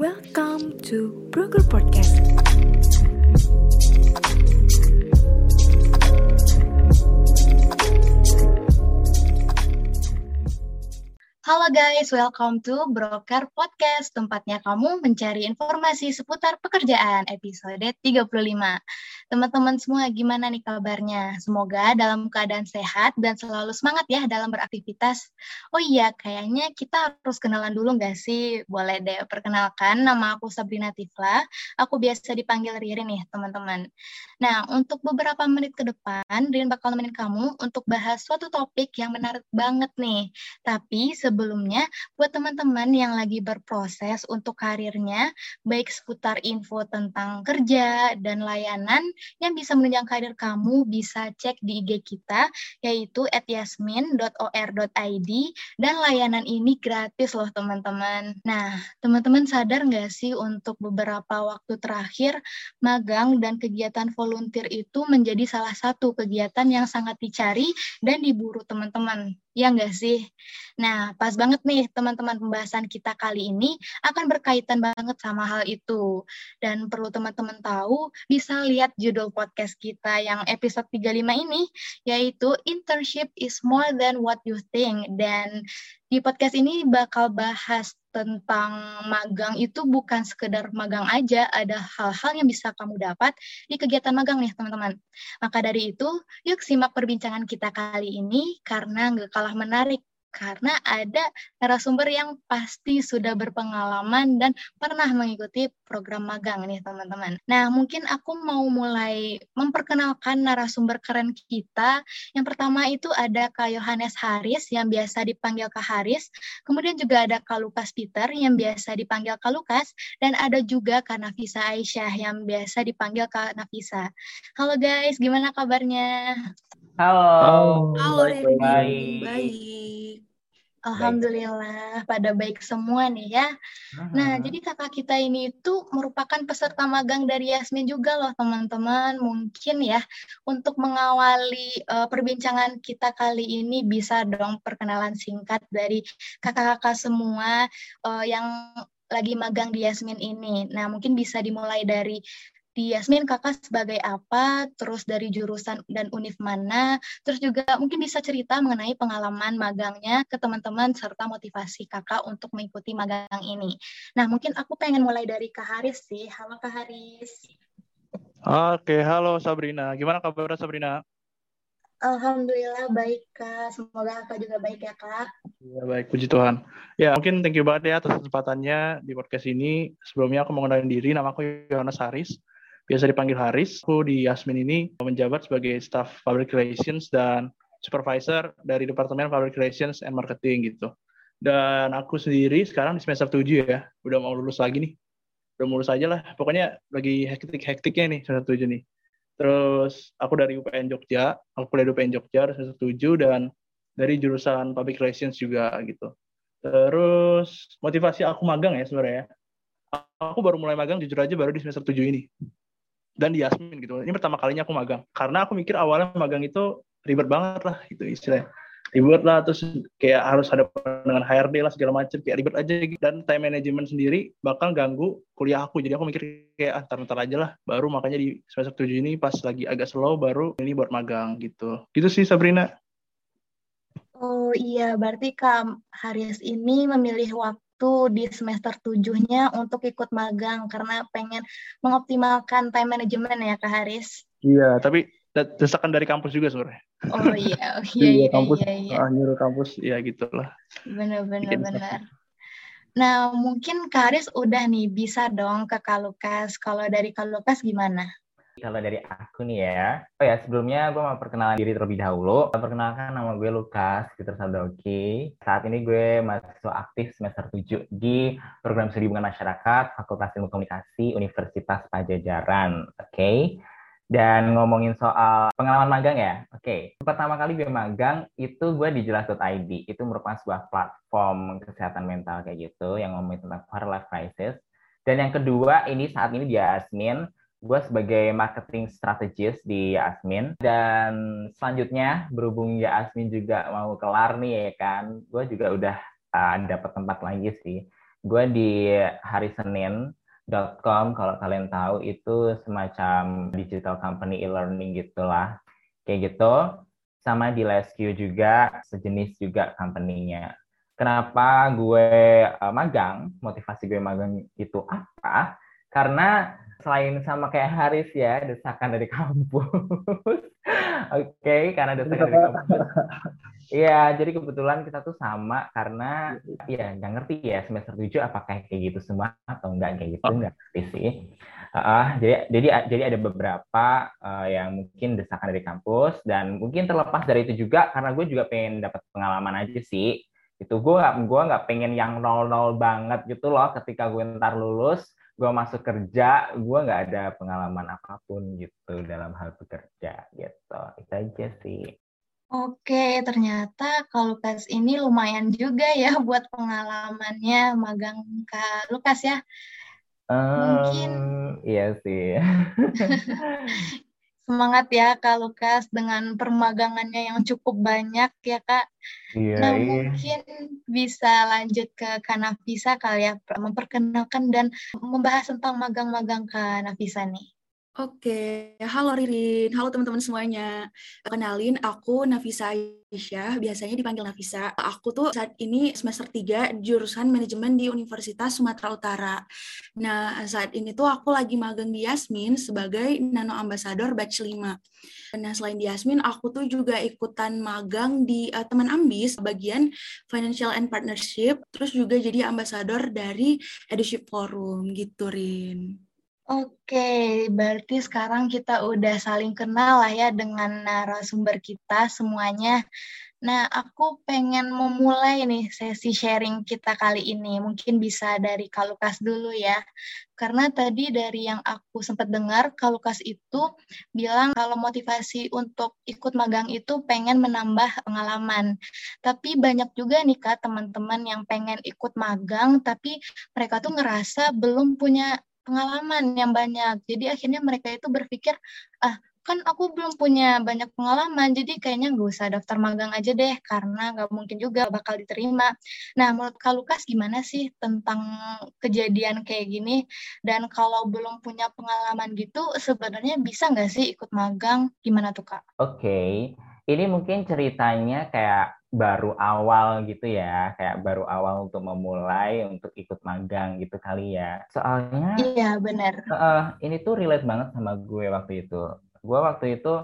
Welcome to Broker Podcast. Halo guys, welcome to Broker Podcast, tempatnya kamu mencari informasi seputar pekerjaan, episode 35. Teman-teman semua, gimana nih kabarnya? Semoga dalam keadaan sehat dan selalu semangat ya dalam beraktivitas. Oh iya, kayaknya kita harus kenalan dulu nggak sih? Boleh deh, perkenalkan, nama aku Sabrina Tifla, aku biasa dipanggil Ririn nih, teman-teman. Nah, untuk beberapa menit ke depan, Ririn bakal nemenin kamu untuk bahas suatu topik yang menarik banget nih. Tapi sebelumnya, buat teman-teman yang lagi berproses untuk karirnya, baik seputar info tentang kerja dan layanan, yang bisa menunjang karir kamu bisa cek di IG kita yaitu @yasmin.or.id dan layanan ini gratis loh teman-teman. Nah, teman-teman sadar nggak sih untuk beberapa waktu terakhir magang dan kegiatan volunteer itu menjadi salah satu kegiatan yang sangat dicari dan diburu teman-teman. Ya nggak sih? Nah, pas banget nih teman-teman pembahasan kita kali ini akan berkaitan banget sama hal itu. Dan perlu teman-teman tahu, bisa lihat judul podcast kita yang episode 35 ini, yaitu Internship is More Than What You Think. Dan di podcast ini bakal bahas tentang magang itu bukan sekedar magang aja, ada hal-hal yang bisa kamu dapat di kegiatan magang nih teman-teman. Maka dari itu, yuk simak perbincangan kita kali ini karena nggak kalah menarik karena ada narasumber yang pasti sudah berpengalaman dan pernah mengikuti program magang nih teman-teman. Nah, mungkin aku mau mulai memperkenalkan narasumber keren kita. Yang pertama itu ada Kak Yohanes Haris yang biasa dipanggil Kak Haris. Kemudian juga ada Kak Lukas Peter yang biasa dipanggil Kak Lukas. Dan ada juga Kak Nafisa Aisyah yang biasa dipanggil Kak Nafisa. Halo guys, gimana kabarnya? Halo. Halo, baik, baik. Baik. Alhamdulillah pada baik semua nih ya. Nah, jadi kakak kita ini itu merupakan peserta magang dari Yasmin juga loh teman-teman. Mungkin ya untuk mengawali uh, perbincangan kita kali ini bisa dong perkenalan singkat dari kakak-kakak semua uh, yang lagi magang di Yasmin ini. Nah, mungkin bisa dimulai dari di Yasmin kakak sebagai apa, terus dari jurusan dan univ mana, terus juga mungkin bisa cerita mengenai pengalaman magangnya ke teman-teman serta motivasi kakak untuk mengikuti magang ini. Nah mungkin aku pengen mulai dari Kak Haris sih. Halo Kak Haris. Oke, halo Sabrina. Gimana kabar Sabrina? Alhamdulillah baik Kak. Semoga Kakak juga baik ya Kak. Ya baik, puji Tuhan. Ya mungkin thank you banget ya atas kesempatannya di podcast ini. Sebelumnya aku mau kenalin diri, nama aku Yohanes Haris biasa dipanggil Haris. Aku di Yasmin ini menjabat sebagai staff public relations dan supervisor dari Departemen Public Relations and Marketing gitu. Dan aku sendiri sekarang di semester 7 ya, udah mau lulus lagi nih. Udah lulus aja lah, pokoknya lagi hektik-hektiknya nih semester 7 nih. Terus aku dari UPN Jogja, aku kuliah di UPN Jogja semester 7 dan dari jurusan Public Relations juga gitu. Terus motivasi aku magang ya sebenarnya. Aku baru mulai magang jujur aja baru di semester 7 ini dan di Yasmin gitu. Ini pertama kalinya aku magang. Karena aku mikir awalnya magang itu ribet banget lah itu istilahnya. Ribet lah terus kayak harus ada dengan HRD lah segala macam kayak ribet aja gitu. Dan time management sendiri bakal ganggu kuliah aku. Jadi aku mikir kayak ah, ntar aja lah. Baru makanya di semester 7 ini pas lagi agak slow baru ini buat magang gitu. Gitu sih Sabrina. Oh iya, berarti Kak Haris ini memilih waktu waktu di semester tujuhnya untuk ikut magang karena pengen mengoptimalkan time management ya Kak Haris. Iya, tapi desakan dari kampus juga sebenarnya. Oh iya, oh, iya, iya, kampus, iya, iya. Ah, nyuruh kampus, ya gitulah. Benar, benar, benar. Nah, mungkin Kak Haris udah nih bisa dong ke Kak Lukas. Kalau dari Kak Lukas gimana? Kalau dari aku nih ya, oh ya sebelumnya gue mau perkenalan diri terlebih dahulu. Perkenalkan nama gue Lukas Peter Sadoki. Saat ini gue mahasiswa aktif semester 7 di program studi hubungan masyarakat Fakultas Ilmu Komunikasi Universitas Pajajaran. Oke. Okay? Dan ngomongin soal pengalaman magang ya, oke. Okay. Pertama kali gue magang itu gue di jelas.id. Itu merupakan sebuah platform kesehatan mental kayak gitu yang ngomongin tentang quarter life crisis. Dan yang kedua ini saat ini di Asmin, gue sebagai marketing strategist di Asmin dan selanjutnya berhubung ya Asmin juga mau kelar nih ya kan gue juga udah uh, dapat tempat lagi sih. Gue di hari Senin .com kalau kalian tahu itu semacam digital company e-learning gitulah. Kayak gitu sama di Lesq juga sejenis juga company-nya. Kenapa gue uh, magang motivasi gue magang itu apa? Karena selain sama kayak Haris ya desakan dari kampus. Oke okay, karena desakan dari kampus. Iya, jadi kebetulan kita tuh sama karena ya nggak ngerti ya semester 7 apakah kayak gitu semua atau enggak kayak gitu nggak ngerti sih. Uh, jadi jadi jadi ada beberapa uh, yang mungkin desakan dari kampus dan mungkin terlepas dari itu juga karena gue juga pengen dapat pengalaman aja sih. Itu gue gue nggak pengen yang nol nol banget gitu loh ketika gue ntar lulus gue masuk kerja gue nggak ada pengalaman apa pun gitu dalam hal bekerja gitu itu aja sih Oke, ternyata kalau Lukas ini lumayan juga ya buat pengalamannya magang Kak Lukas ya. Um, Mungkin iya sih. Semangat ya Kak Lukas dengan permagangannya yang cukup banyak ya Kak. Iya, nah, iya. mungkin bisa lanjut ke Kak Nafisa kali ya, memperkenalkan dan membahas tentang magang-magang Kak Nafisa nih. Oke, halo Ririn, halo teman-teman semuanya. Kenalin, aku Nafisa Aisyah, biasanya dipanggil Nafisa. Aku tuh saat ini semester 3 jurusan manajemen di Universitas Sumatera Utara. Nah, saat ini tuh aku lagi magang di Yasmin sebagai Nano Ambassador Batch 5. Nah, selain di Yasmin, aku tuh juga ikutan magang di uh, Teman Ambis, bagian Financial and Partnership, terus juga jadi ambasador dari Eduship Forum, gitu Rin. Oke, berarti sekarang kita udah saling kenal lah ya dengan narasumber kita semuanya. Nah, aku pengen memulai nih sesi sharing kita kali ini. Mungkin bisa dari Kalukas dulu ya. Karena tadi dari yang aku sempat dengar, Kalukas itu bilang kalau motivasi untuk ikut magang itu pengen menambah pengalaman. Tapi banyak juga nih Kak teman-teman yang pengen ikut magang, tapi mereka tuh ngerasa belum punya pengalaman yang banyak. Jadi akhirnya mereka itu berpikir, ah kan aku belum punya banyak pengalaman, jadi kayaknya nggak usah daftar magang aja deh, karena nggak mungkin juga bakal diterima. Nah, menurut Kak Lukas gimana sih tentang kejadian kayak gini? Dan kalau belum punya pengalaman gitu, sebenarnya bisa nggak sih ikut magang? Gimana tuh Kak? Oke, okay. ini mungkin ceritanya kayak baru awal gitu ya, kayak baru awal untuk memulai untuk ikut magang gitu kali ya. Soalnya Iya, benar. Uh, ini tuh relate banget sama gue waktu itu. Gue waktu itu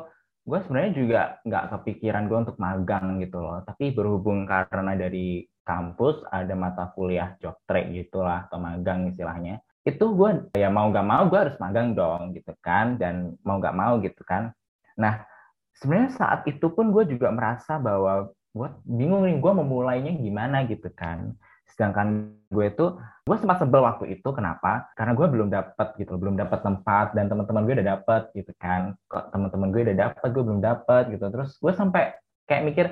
gue sebenarnya juga nggak kepikiran gue untuk magang gitu loh. Tapi berhubung karena dari kampus ada mata kuliah job track gitulah atau magang istilahnya. Itu gue ya mau nggak mau gue harus magang dong gitu kan dan mau nggak mau gitu kan. Nah sebenarnya saat itu pun gue juga merasa bahwa gue bingung nih gue memulainya gimana gitu kan. Sedangkan gue tuh gue sempat sebel waktu itu kenapa? Karena gue belum dapat gitu belum dapat tempat dan teman-teman gue udah dapat gitu kan. Kok teman-teman gue udah dapat gue belum dapat gitu. Terus gue sampai kayak mikir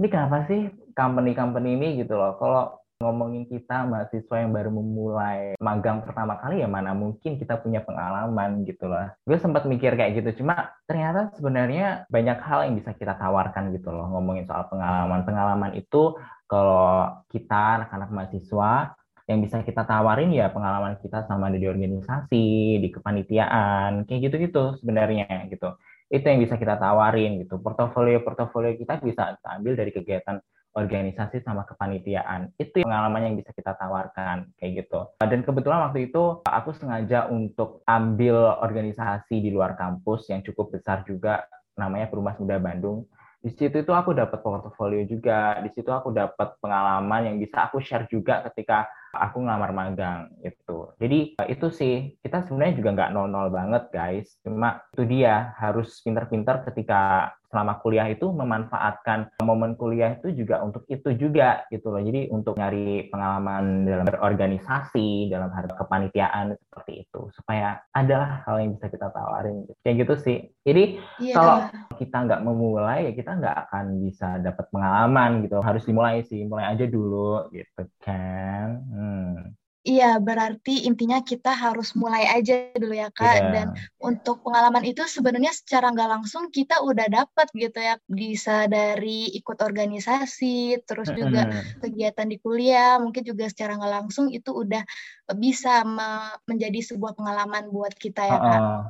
ini kenapa sih company-company ini? gitu loh. Kalau ngomongin kita mahasiswa yang baru memulai magang pertama kali ya mana mungkin kita punya pengalaman gitu loh. Gue sempat mikir kayak gitu, cuma ternyata sebenarnya banyak hal yang bisa kita tawarkan gitu loh ngomongin soal pengalaman. Pengalaman itu kalau kita anak-anak mahasiswa yang bisa kita tawarin ya pengalaman kita sama di organisasi, di kepanitiaan, kayak gitu-gitu sebenarnya gitu. Itu yang bisa kita tawarin gitu. Portofolio-portofolio kita bisa ambil dari kegiatan organisasi sama kepanitiaan. Itu pengalaman yang bisa kita tawarkan kayak gitu. Dan kebetulan waktu itu aku sengaja untuk ambil organisasi di luar kampus yang cukup besar juga namanya Perumas Muda Bandung. Di situ itu aku dapat portofolio juga, di situ aku dapat pengalaman yang bisa aku share juga ketika aku ngelamar magang itu. Jadi itu sih kita sebenarnya juga nggak nol-nol banget guys. Cuma itu dia harus pintar-pintar ketika selama kuliah itu memanfaatkan momen kuliah itu juga untuk itu juga gitu loh. Jadi untuk nyari pengalaman dalam berorganisasi, dalam hal kepanitiaan seperti itu supaya ada hal yang bisa kita tawarin. Kayak gitu sih. Jadi yeah. kalau kita nggak memulai ya kita nggak akan bisa dapat pengalaman gitu. Harus dimulai sih, mulai aja dulu gitu kan. Hmm. Iya, berarti intinya kita harus mulai aja dulu ya Kak. Yeah. Dan untuk pengalaman itu sebenarnya secara nggak langsung kita udah dapat gitu ya. Bisa dari ikut organisasi, terus juga kegiatan di kuliah, mungkin juga secara nggak langsung itu udah bisa me menjadi sebuah pengalaman buat kita ya Kak. Uh,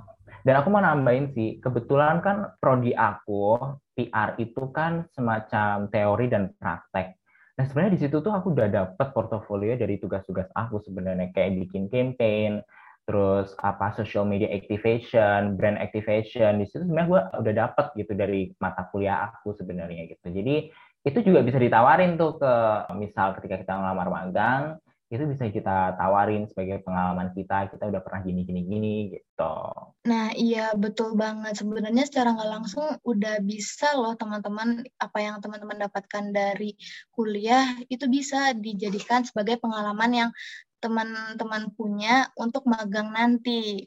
dan aku mau nambahin sih, kebetulan kan prodi aku, PR itu kan semacam teori dan praktek. Nah sebenarnya di situ tuh aku udah dapet portofolio dari tugas-tugas aku sebenarnya kayak bikin campaign, terus apa social media activation, brand activation di situ sebenarnya gue udah dapet gitu dari mata kuliah aku sebenarnya gitu. Jadi itu juga bisa ditawarin tuh ke misal ketika kita ngelamar magang itu bisa kita tawarin sebagai pengalaman kita kita udah pernah gini gini gitu. Nah iya betul banget. Sebenarnya secara nggak langsung udah bisa loh teman-teman apa yang teman-teman dapatkan dari kuliah itu bisa dijadikan sebagai pengalaman yang teman-teman punya untuk magang nanti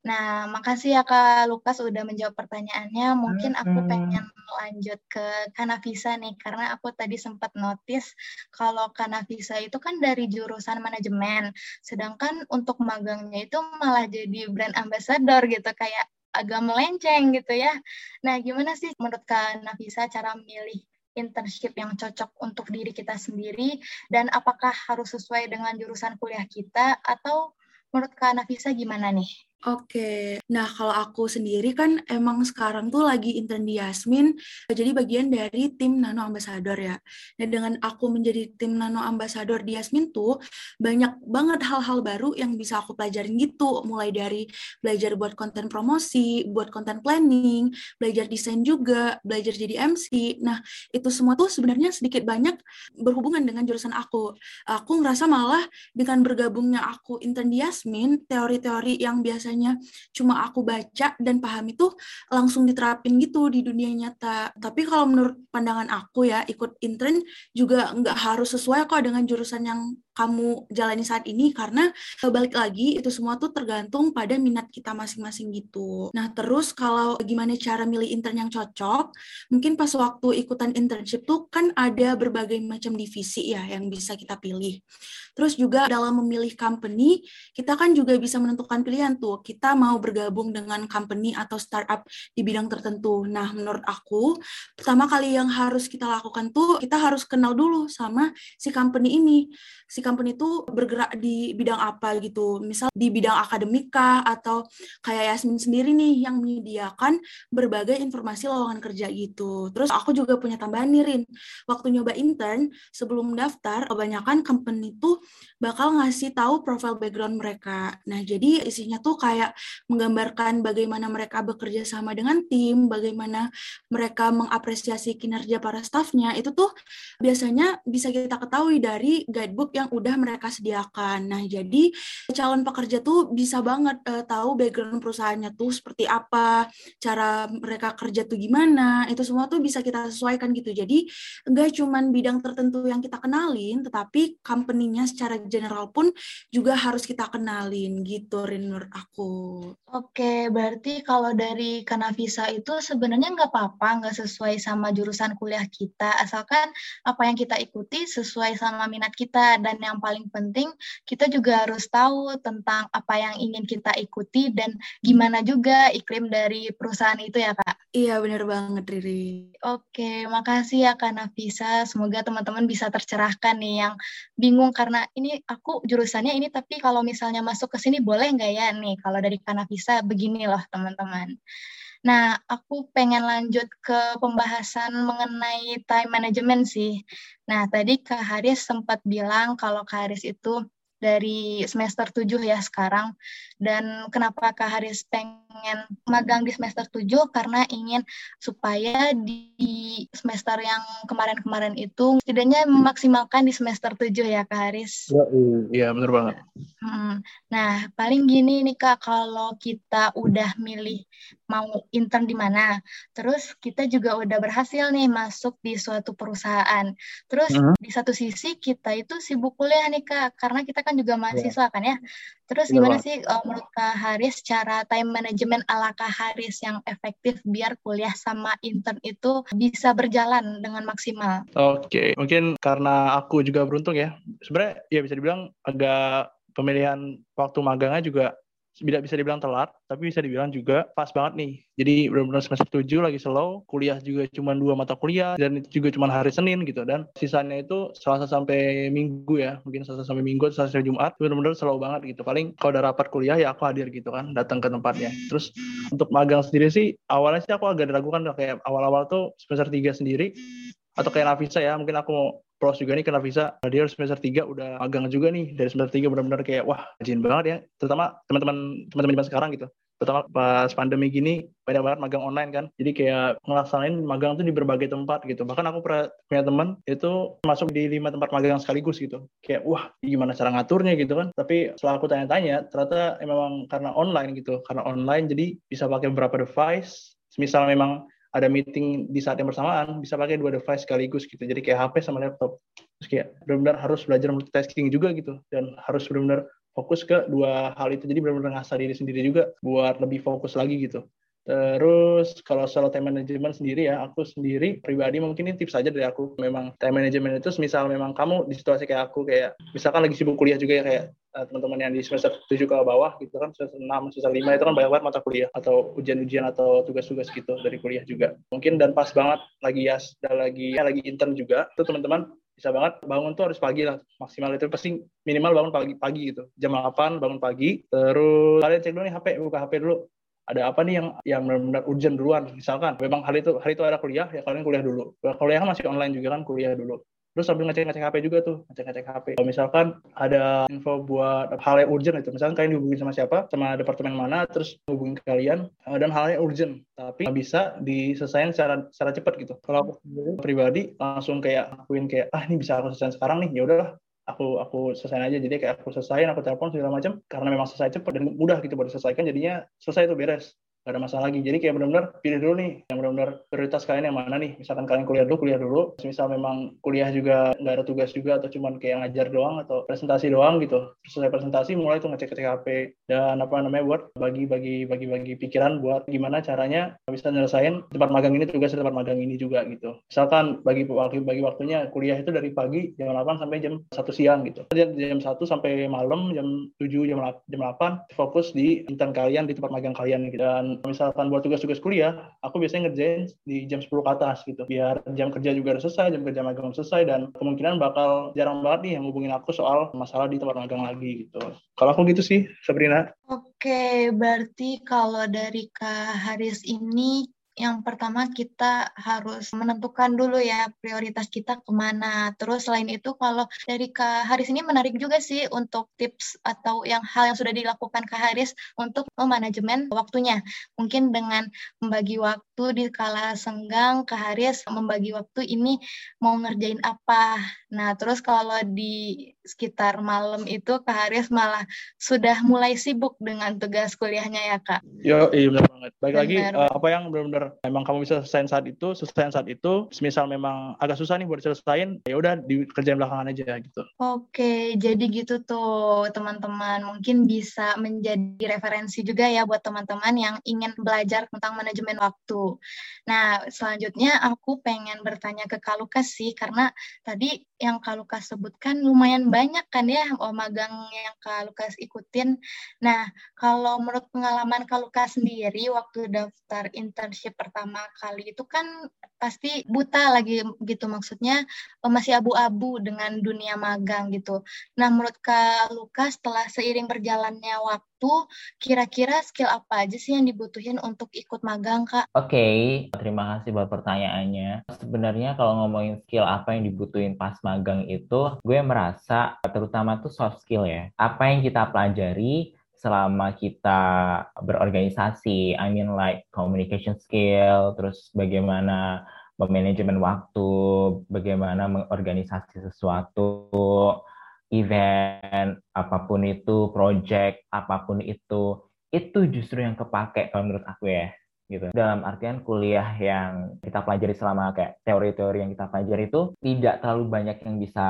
Nah, makasih ya Kak Lukas udah menjawab pertanyaannya. Mungkin aku pengen lanjut ke Kanavisa nih, karena aku tadi sempat notice kalau Kanavisa itu kan dari jurusan manajemen, sedangkan untuk magangnya itu malah jadi brand ambassador gitu, kayak agak melenceng gitu ya. Nah, gimana sih menurut Kak Nafisa cara milih internship yang cocok untuk diri kita sendiri, dan apakah harus sesuai dengan jurusan kuliah kita, atau menurut Kak Nafisa gimana nih? Oke, nah kalau aku sendiri kan emang sekarang tuh lagi intern di Yasmin, jadi bagian dari tim Nano Ambassador ya. Nah dengan aku menjadi tim Nano Ambassador di Yasmin tuh banyak banget hal-hal baru yang bisa aku pelajarin gitu, mulai dari belajar buat konten promosi, buat konten planning, belajar desain juga, belajar jadi MC. Nah itu semua tuh sebenarnya sedikit banyak berhubungan dengan jurusan aku. Aku ngerasa malah dengan bergabungnya aku intern di Yasmin, teori-teori yang biasa biasanya cuma aku baca dan paham itu langsung diterapin gitu di dunia nyata. Tapi kalau menurut pandangan aku ya, ikut intern juga nggak harus sesuai kok dengan jurusan yang kamu jalani saat ini karena balik lagi itu semua tuh tergantung pada minat kita masing-masing gitu. Nah terus kalau gimana cara milih intern yang cocok, mungkin pas waktu ikutan internship tuh kan ada berbagai macam divisi ya yang bisa kita pilih. Terus juga dalam memilih company, kita kan juga bisa menentukan pilihan tuh, kita mau bergabung dengan company atau startup di bidang tertentu. Nah menurut aku, pertama kali yang harus kita lakukan tuh, kita harus kenal dulu sama si company ini. Si company itu bergerak di bidang apa gitu. Misal di bidang akademika atau kayak Yasmin sendiri nih yang menyediakan berbagai informasi lowongan kerja gitu. Terus aku juga punya tambahan nih Rin. Waktu nyoba intern sebelum daftar, kebanyakan company itu bakal ngasih tahu profil background mereka. Nah, jadi isinya tuh kayak menggambarkan bagaimana mereka bekerja sama dengan tim, bagaimana mereka mengapresiasi kinerja para staffnya. Itu tuh biasanya bisa kita ketahui dari guidebook yang udah mereka sediakan. Nah, jadi calon pekerja tuh bisa banget uh, tahu background perusahaannya tuh seperti apa, cara mereka kerja tuh gimana, itu semua tuh bisa kita sesuaikan gitu. Jadi, enggak cuman bidang tertentu yang kita kenalin, tetapi company-nya secara general pun juga harus kita kenalin gitu, Rin, menurut aku. Oke, berarti kalau dari Kanavisa itu sebenarnya nggak apa-apa, nggak sesuai sama jurusan kuliah kita, asalkan apa yang kita ikuti sesuai sama minat kita, dan yang paling penting kita juga harus tahu tentang apa yang ingin kita ikuti dan gimana juga iklim dari perusahaan itu ya Kak. Iya benar banget Riri. Oke, makasih ya Kak Nafisa. Semoga teman-teman bisa tercerahkan nih yang bingung karena ini aku jurusannya ini tapi kalau misalnya masuk ke sini boleh nggak ya nih kalau dari Kak Nafisa begini loh teman-teman. Nah, aku pengen lanjut ke pembahasan mengenai time management sih. Nah, tadi Kak Haris sempat bilang kalau Kak Haris itu dari semester 7 ya sekarang. Dan kenapa Kak Haris pengen magang di semester 7? Karena ingin supaya di semester yang kemarin-kemarin itu setidaknya memaksimalkan di semester 7 ya Kak Haris. Ya, iya benar banget. Hmm. Nah, paling gini nih Kak, kalau kita udah milih mau intern di mana, terus kita juga udah berhasil nih masuk di suatu perusahaan. Terus uh -huh. di satu sisi kita itu sibuk kuliah nih Kak, karena kita kan juga iya. mahasiswa yeah. kan ya. Terus gimana sih uh, menurut Kak Haris cara time management ala Kak Haris yang efektif biar kuliah sama intern itu bisa berjalan dengan maksimal? Oke, okay. mungkin karena aku juga beruntung ya. Sebenarnya ya bisa dibilang agak pemilihan waktu magangnya juga tidak bisa dibilang telat, tapi bisa dibilang juga pas banget nih. Jadi benar-benar semester 7 lagi slow, kuliah juga cuma dua mata kuliah, dan itu juga cuma hari Senin gitu. Dan sisanya itu Selasa sampai Minggu ya, mungkin Selasa sampai Minggu, Selasa sampai Jumat, benar-benar slow banget gitu. Paling kalau udah rapat kuliah ya aku hadir gitu kan, datang ke tempatnya. Terus untuk magang sendiri sih, awalnya sih aku agak diragukan kayak awal-awal tuh semester 3 sendiri, atau kayak Nafisa ya, mungkin aku pros juga nih karena bisa dia semester 3 udah magang juga nih. Dari semester 3 benar-benar kayak wah rajin banget ya. Terutama teman-teman teman-teman zaman sekarang gitu. Terutama pas pandemi gini banyak banget magang online kan. Jadi kayak ngelaksanain magang tuh di berbagai tempat gitu. Bahkan aku pernah punya teman itu masuk di lima tempat magang sekaligus gitu. Kayak wah gimana cara ngaturnya? gitu kan. Tapi setelah aku tanya-tanya ternyata memang karena online gitu. Karena online jadi bisa pakai beberapa device. Misal memang ada meeting di saat yang bersamaan bisa pakai dua device sekaligus gitu. Jadi kayak HP sama laptop. Terus kayak benar-benar harus belajar multitasking juga gitu. Dan harus benar-benar fokus ke dua hal itu. Jadi benar-benar ngasah diri sendiri juga buat lebih fokus lagi gitu Terus kalau soal time management sendiri ya, aku sendiri pribadi mungkin ini tips aja dari aku. Memang time management itu misal memang kamu di situasi kayak aku kayak misalkan lagi sibuk kuliah juga ya kayak uh, teman-teman yang di semester 7 ke bawah gitu kan semester 6, semester 5 itu kan banyak banget mata kuliah atau ujian-ujian atau tugas-tugas gitu dari kuliah juga. Mungkin dan pas banget lagi ya dan lagi ya, lagi intern juga tuh teman-teman bisa banget bangun tuh harus pagi lah maksimal itu pasti minimal bangun pagi pagi gitu jam 8 bangun pagi terus kalian cek dulu nih HP buka HP dulu ada apa nih yang yang benar-benar urgent duluan? Misalkan memang hari itu hari itu ada kuliah ya kalian kuliah dulu. Kuliah kan masih online juga kan kuliah dulu. Terus sambil ngecek ngecek HP juga tuh ngecek ngecek HP kalau misalkan ada info buat hal yang urgent itu misalkan kalian dihubungin sama siapa sama departemen mana terus hubungin kalian eh, dan hal yang urgent tapi bisa diselesaikan secara secara cepat gitu. Kalau aku pribadi langsung kayak akuin kayak ah ini bisa aku selesaikan sekarang nih ya udahlah aku aku selesai aja. Jadi kayak aku selesaiin aku telepon segala macam. Karena memang selesai cepat dan mudah gitu buat diselesaikan jadinya selesai itu beres ada masalah lagi. Jadi kayak benar-benar pilih dulu nih, yang benar-benar prioritas kalian yang mana nih. Misalkan kalian kuliah dulu, kuliah dulu. Misal memang kuliah juga nggak ada tugas juga atau cuman kayak ngajar doang atau presentasi doang gitu. Terus selesai presentasi mulai tuh ngecek-ngecek HP dan apa namanya buat bagi-bagi bagi-bagi pikiran buat gimana caranya bisa nyelesain tempat magang ini tugas tempat magang ini juga gitu. Misalkan bagi waktu bagi waktunya kuliah itu dari pagi jam 8 sampai jam 1 siang gitu. Jam, jam 1 sampai malam jam 7 jam 8, jam 8 fokus di intern kalian di tempat magang kalian gitu. Dan misalkan buat tugas-tugas kuliah, aku biasanya ngerjain di jam 10 ke atas gitu. Biar jam kerja juga udah selesai, jam kerja magang selesai, dan kemungkinan bakal jarang banget nih yang hubungin aku soal masalah di tempat magang lagi gitu. Kalau aku gitu sih, Sabrina. Oke, berarti kalau dari Kak Haris ini yang pertama kita harus menentukan dulu ya prioritas kita ke mana. Terus selain itu kalau dari Kak Haris ini menarik juga sih untuk tips atau yang hal yang sudah dilakukan Kak Haris untuk memanajemen waktunya. Mungkin dengan membagi waktu di kala senggang Kak Haris membagi waktu ini mau ngerjain apa. Nah terus kalau di sekitar malam itu Kak Haris malah sudah mulai sibuk dengan tugas kuliahnya ya Kak. Yo, iya benar banget. Baik lagi uh, apa yang benar-benar memang kamu bisa selesai saat itu, selesai saat itu. Misal memang agak susah nih buat selesaiin, ya udah dikerjain belakangan aja gitu. Oke, jadi gitu tuh teman-teman. Mungkin bisa menjadi referensi juga ya buat teman-teman yang ingin belajar tentang manajemen waktu. Nah, selanjutnya aku pengen bertanya ke Kalukas sih, karena tadi yang Kak Lukas sebutkan lumayan banyak kan ya oh, magang yang Kak Lukas ikutin. Nah, kalau menurut pengalaman Kak Lukas sendiri waktu daftar internship pertama kali itu kan pasti buta lagi gitu maksudnya oh, masih abu-abu dengan dunia magang gitu. Nah, menurut Kak Lukas setelah seiring berjalannya waktu kira-kira skill apa aja sih yang dibutuhin untuk ikut magang, Kak? Oke, okay. terima kasih buat pertanyaannya. Sebenarnya kalau ngomongin skill apa yang dibutuhin pas magang itu, gue merasa terutama tuh soft skill ya. Apa yang kita pelajari selama kita berorganisasi, I mean like communication skill, terus bagaimana memanajemen waktu, bagaimana mengorganisasi sesuatu, event, apa pun itu, project, apa pun itu, itu justru yang kepake kalau menurut aku ya. Gitu. Dalam artian kuliah yang kita pelajari selama kayak teori-teori yang kita pelajari itu tidak terlalu banyak yang bisa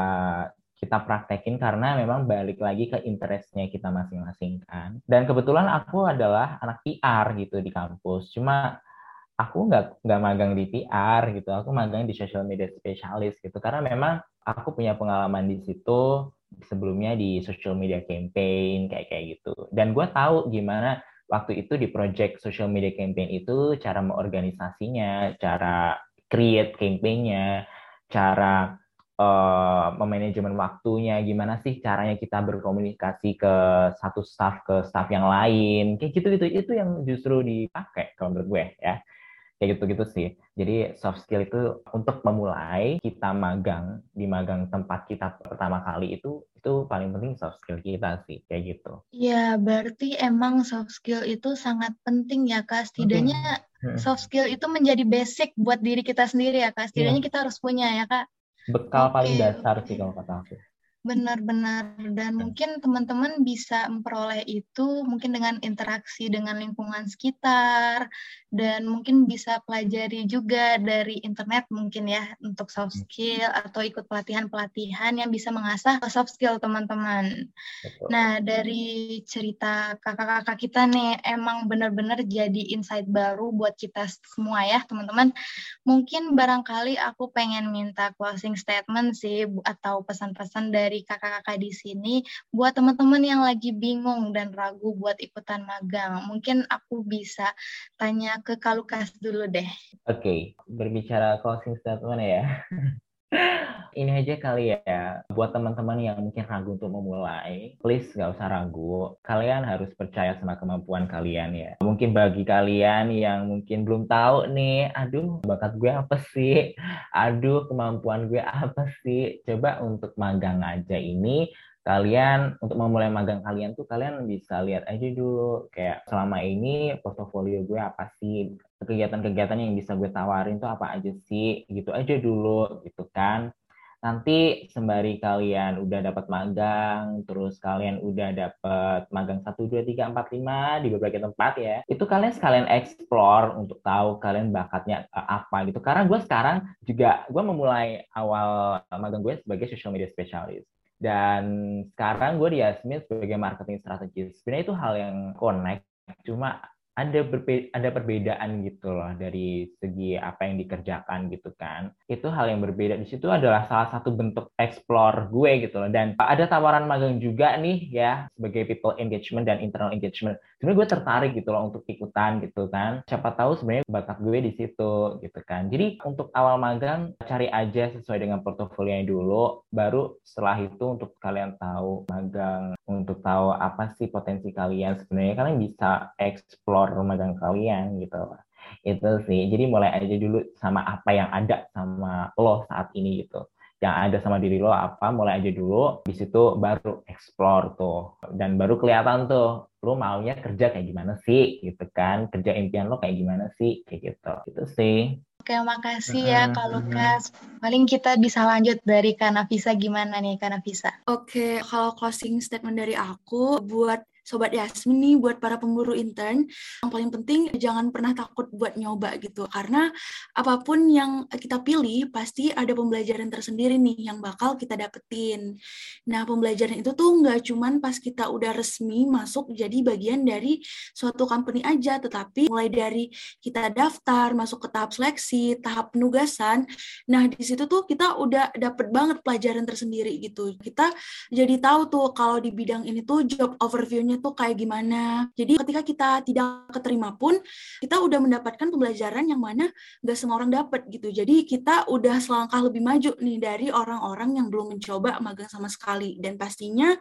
kita praktekin karena memang balik lagi ke interestnya kita masing-masing kan. Dan kebetulan aku adalah anak PR gitu di kampus. Cuma aku nggak nggak magang di PR gitu. Aku magang di social media specialist gitu. Karena memang aku punya pengalaman di situ sebelumnya di social media campaign kayak kayak gitu. Dan gue tahu gimana waktu itu di project social media campaign itu cara mengorganisasinya, cara create campaignnya, cara uh, memanajemen waktunya, gimana sih caranya kita berkomunikasi ke satu staff ke staff yang lain, kayak gitu gitu itu yang justru dipakai kalau menurut gue ya kayak gitu-gitu sih. Jadi soft skill itu untuk memulai kita magang di magang tempat kita pertama kali itu itu paling penting soft skill kita sih kayak gitu. Ya berarti emang soft skill itu sangat penting ya kak. Setidaknya hmm. soft skill itu menjadi basic buat diri kita sendiri ya kak. Setidaknya yeah. kita harus punya ya kak. Bekal okay. paling dasar sih kalau kata aku. Benar-benar dan mungkin teman-teman bisa memperoleh itu mungkin dengan interaksi dengan lingkungan sekitar dan mungkin bisa pelajari juga dari internet mungkin ya untuk soft hmm. skill atau ikut pelatihan-pelatihan yang bisa mengasah soft skill teman-teman. Nah, dari cerita kakak-kakak kita nih emang benar-benar jadi insight baru buat kita semua ya, teman-teman. Mungkin barangkali aku pengen minta closing statement sih atau pesan-pesan dari dari kakak-kakak di sini buat teman-teman yang lagi bingung dan ragu buat ikutan magang. Mungkin aku bisa tanya ke Kalukas dulu deh. Oke, okay. berbicara closing statement ya. Ini aja kali ya, buat teman-teman yang mungkin ragu untuk memulai, please gak usah ragu. Kalian harus percaya sama kemampuan kalian ya. Mungkin bagi kalian yang mungkin belum tahu nih, aduh bakat gue apa sih? Aduh kemampuan gue apa sih? Coba untuk magang aja ini kalian untuk memulai magang kalian tuh kalian bisa lihat aja dulu kayak selama ini portofolio gue apa sih? Kegiatan-kegiatan yang bisa gue tawarin tuh apa aja sih? Gitu aja dulu gitu kan. Nanti sembari kalian udah dapat magang terus kalian udah dapat magang satu dua tiga empat lima di berbagai tempat ya itu kalian sekalian explore untuk tahu kalian bakatnya eh, apa gitu. Karena gue sekarang juga gue memulai awal magang gue sebagai social media specialist dan sekarang gue di Yasmin sebagai marketing strategis. Sebenarnya itu hal yang connect, cuma ada ada perbedaan gitu loh dari segi apa yang dikerjakan gitu kan. Itu hal yang berbeda. Di situ adalah salah satu bentuk explore gue gitu loh. Dan ada tawaran magang juga nih ya sebagai people engagement dan internal engagement. Sebenarnya gue tertarik gitu loh untuk ikutan gitu kan. Siapa tahu sebenarnya bakat gue di situ gitu kan. Jadi untuk awal magang cari aja sesuai dengan portofolionya dulu. Baru setelah itu untuk kalian tahu magang untuk tahu apa sih potensi kalian sebenarnya kalian bisa explore magang kalian gitu. Itu sih. Jadi mulai aja dulu sama apa yang ada sama lo saat ini gitu. Yang ada sama diri lo apa mulai aja dulu. Di situ baru explore tuh. Dan baru kelihatan tuh lo maunya kerja kayak gimana sih gitu kan. Kerja impian lo kayak gimana sih kayak gitu. Itu sih. Oke, makasih ya Kak Lukas. Paling kita bisa lanjut dari Kanavisa gimana nih Kanavisa? Oke, kalau closing statement dari aku buat Sobat Yasmin nih buat para pemburu intern, yang paling penting jangan pernah takut buat nyoba gitu. Karena apa pun yang kita pilih, pasti ada pembelajaran tersendiri nih yang bakal kita dapetin. Nah, pembelajaran itu tuh nggak cuman pas kita udah resmi masuk jadi bagian dari suatu company aja, tetapi mulai dari kita daftar, masuk ke tahap seleksi, tahap penugasan, nah di situ tuh kita udah dapet banget pelajaran tersendiri gitu. Kita jadi tahu tuh kalau di bidang ini tuh job overview-nya tuh kayak gimana. Jadi ketika kita tidak keterima pun, kita udah mendapatkan pembelajaran yang mana nggak semua orang dapat gitu. Jadi kita udah selangkah lebih maju nih dari orang-orang yang belum mencoba magang sama sekali. Dan pastinya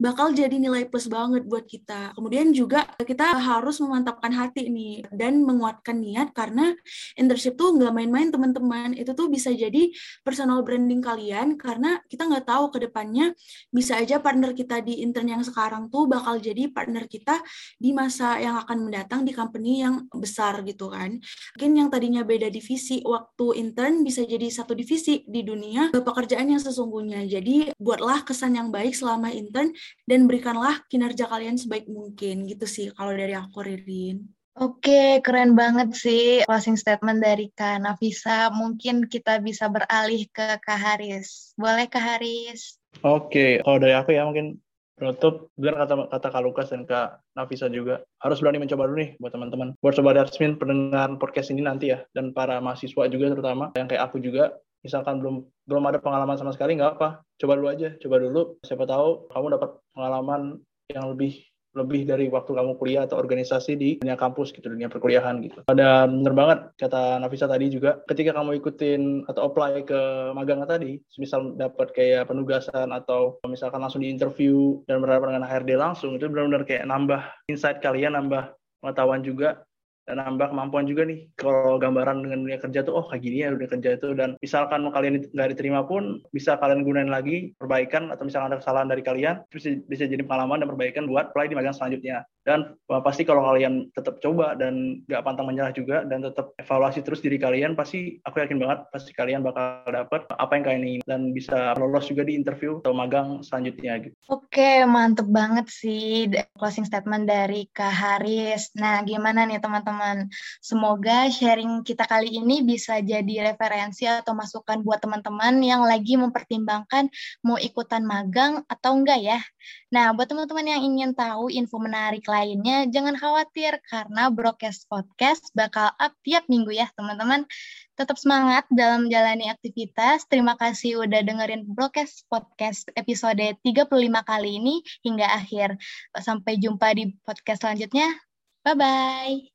bakal jadi nilai plus banget buat kita. Kemudian juga kita harus memantapkan hati nih dan menguatkan niat karena internship tuh nggak main-main teman-teman. Itu tuh bisa jadi personal branding kalian karena kita nggak tahu ke depannya bisa aja partner kita di intern yang sekarang tuh bakal jadi partner kita di masa yang akan mendatang di company yang besar gitu kan. Mungkin yang tadinya beda divisi waktu intern bisa jadi satu divisi di dunia pekerjaan yang sesungguhnya. Jadi buatlah kesan yang baik selama intern dan berikanlah kinerja kalian sebaik mungkin gitu sih kalau dari aku Ririn. Oke, keren banget sih closing statement dari Kak Nafisa. Mungkin kita bisa beralih ke Kak Haris. Boleh Kak Haris? Oke, kalau dari aku ya mungkin penutup biar kata kata Kak Lukas dan Kak Nafisa juga harus berani mencoba dulu nih buat teman-teman. Buat sobat admin pendengar podcast ini nanti ya dan para mahasiswa juga terutama yang kayak aku juga misalkan belum belum ada pengalaman sama sekali nggak apa coba dulu aja coba dulu. Siapa tahu kamu dapat pengalaman yang lebih lebih dari waktu kamu kuliah atau organisasi di dunia kampus gitu, dunia perkuliahan gitu. Dan bener banget kata Nafisa tadi juga, ketika kamu ikutin atau apply ke magang tadi, misal dapat kayak penugasan atau misalkan langsung di interview dan berhadapan dengan HRD langsung, itu benar-benar kayak nambah insight kalian, nambah pengetahuan juga dan nambah kemampuan juga nih kalau gambaran dengan dunia kerja tuh oh kayak gini ya dunia kerja itu dan misalkan kalian nggak diterima pun bisa kalian gunain lagi perbaikan atau misalkan ada kesalahan dari kalian bisa bisa jadi pengalaman dan perbaikan buat apply di magang selanjutnya dan pasti kalau kalian tetap coba dan nggak pantang menyerah juga dan tetap evaluasi terus diri kalian pasti aku yakin banget pasti kalian bakal dapat apa yang kalian ingin dan bisa lolos juga di interview atau magang selanjutnya gitu. Oke, mantep banget sih closing statement dari Kak Haris. Nah, gimana nih teman-teman? Semoga sharing kita kali ini bisa jadi referensi atau masukan buat teman-teman yang lagi mempertimbangkan mau ikutan magang atau enggak ya. Nah, buat teman-teman yang ingin tahu info menarik lainnya, jangan khawatir karena Broadcast Podcast bakal up tiap minggu ya, teman-teman. Tetap semangat dalam menjalani aktivitas. Terima kasih udah dengerin Broadcast Podcast episode 35 kali ini hingga akhir. Sampai jumpa di podcast selanjutnya. Bye-bye.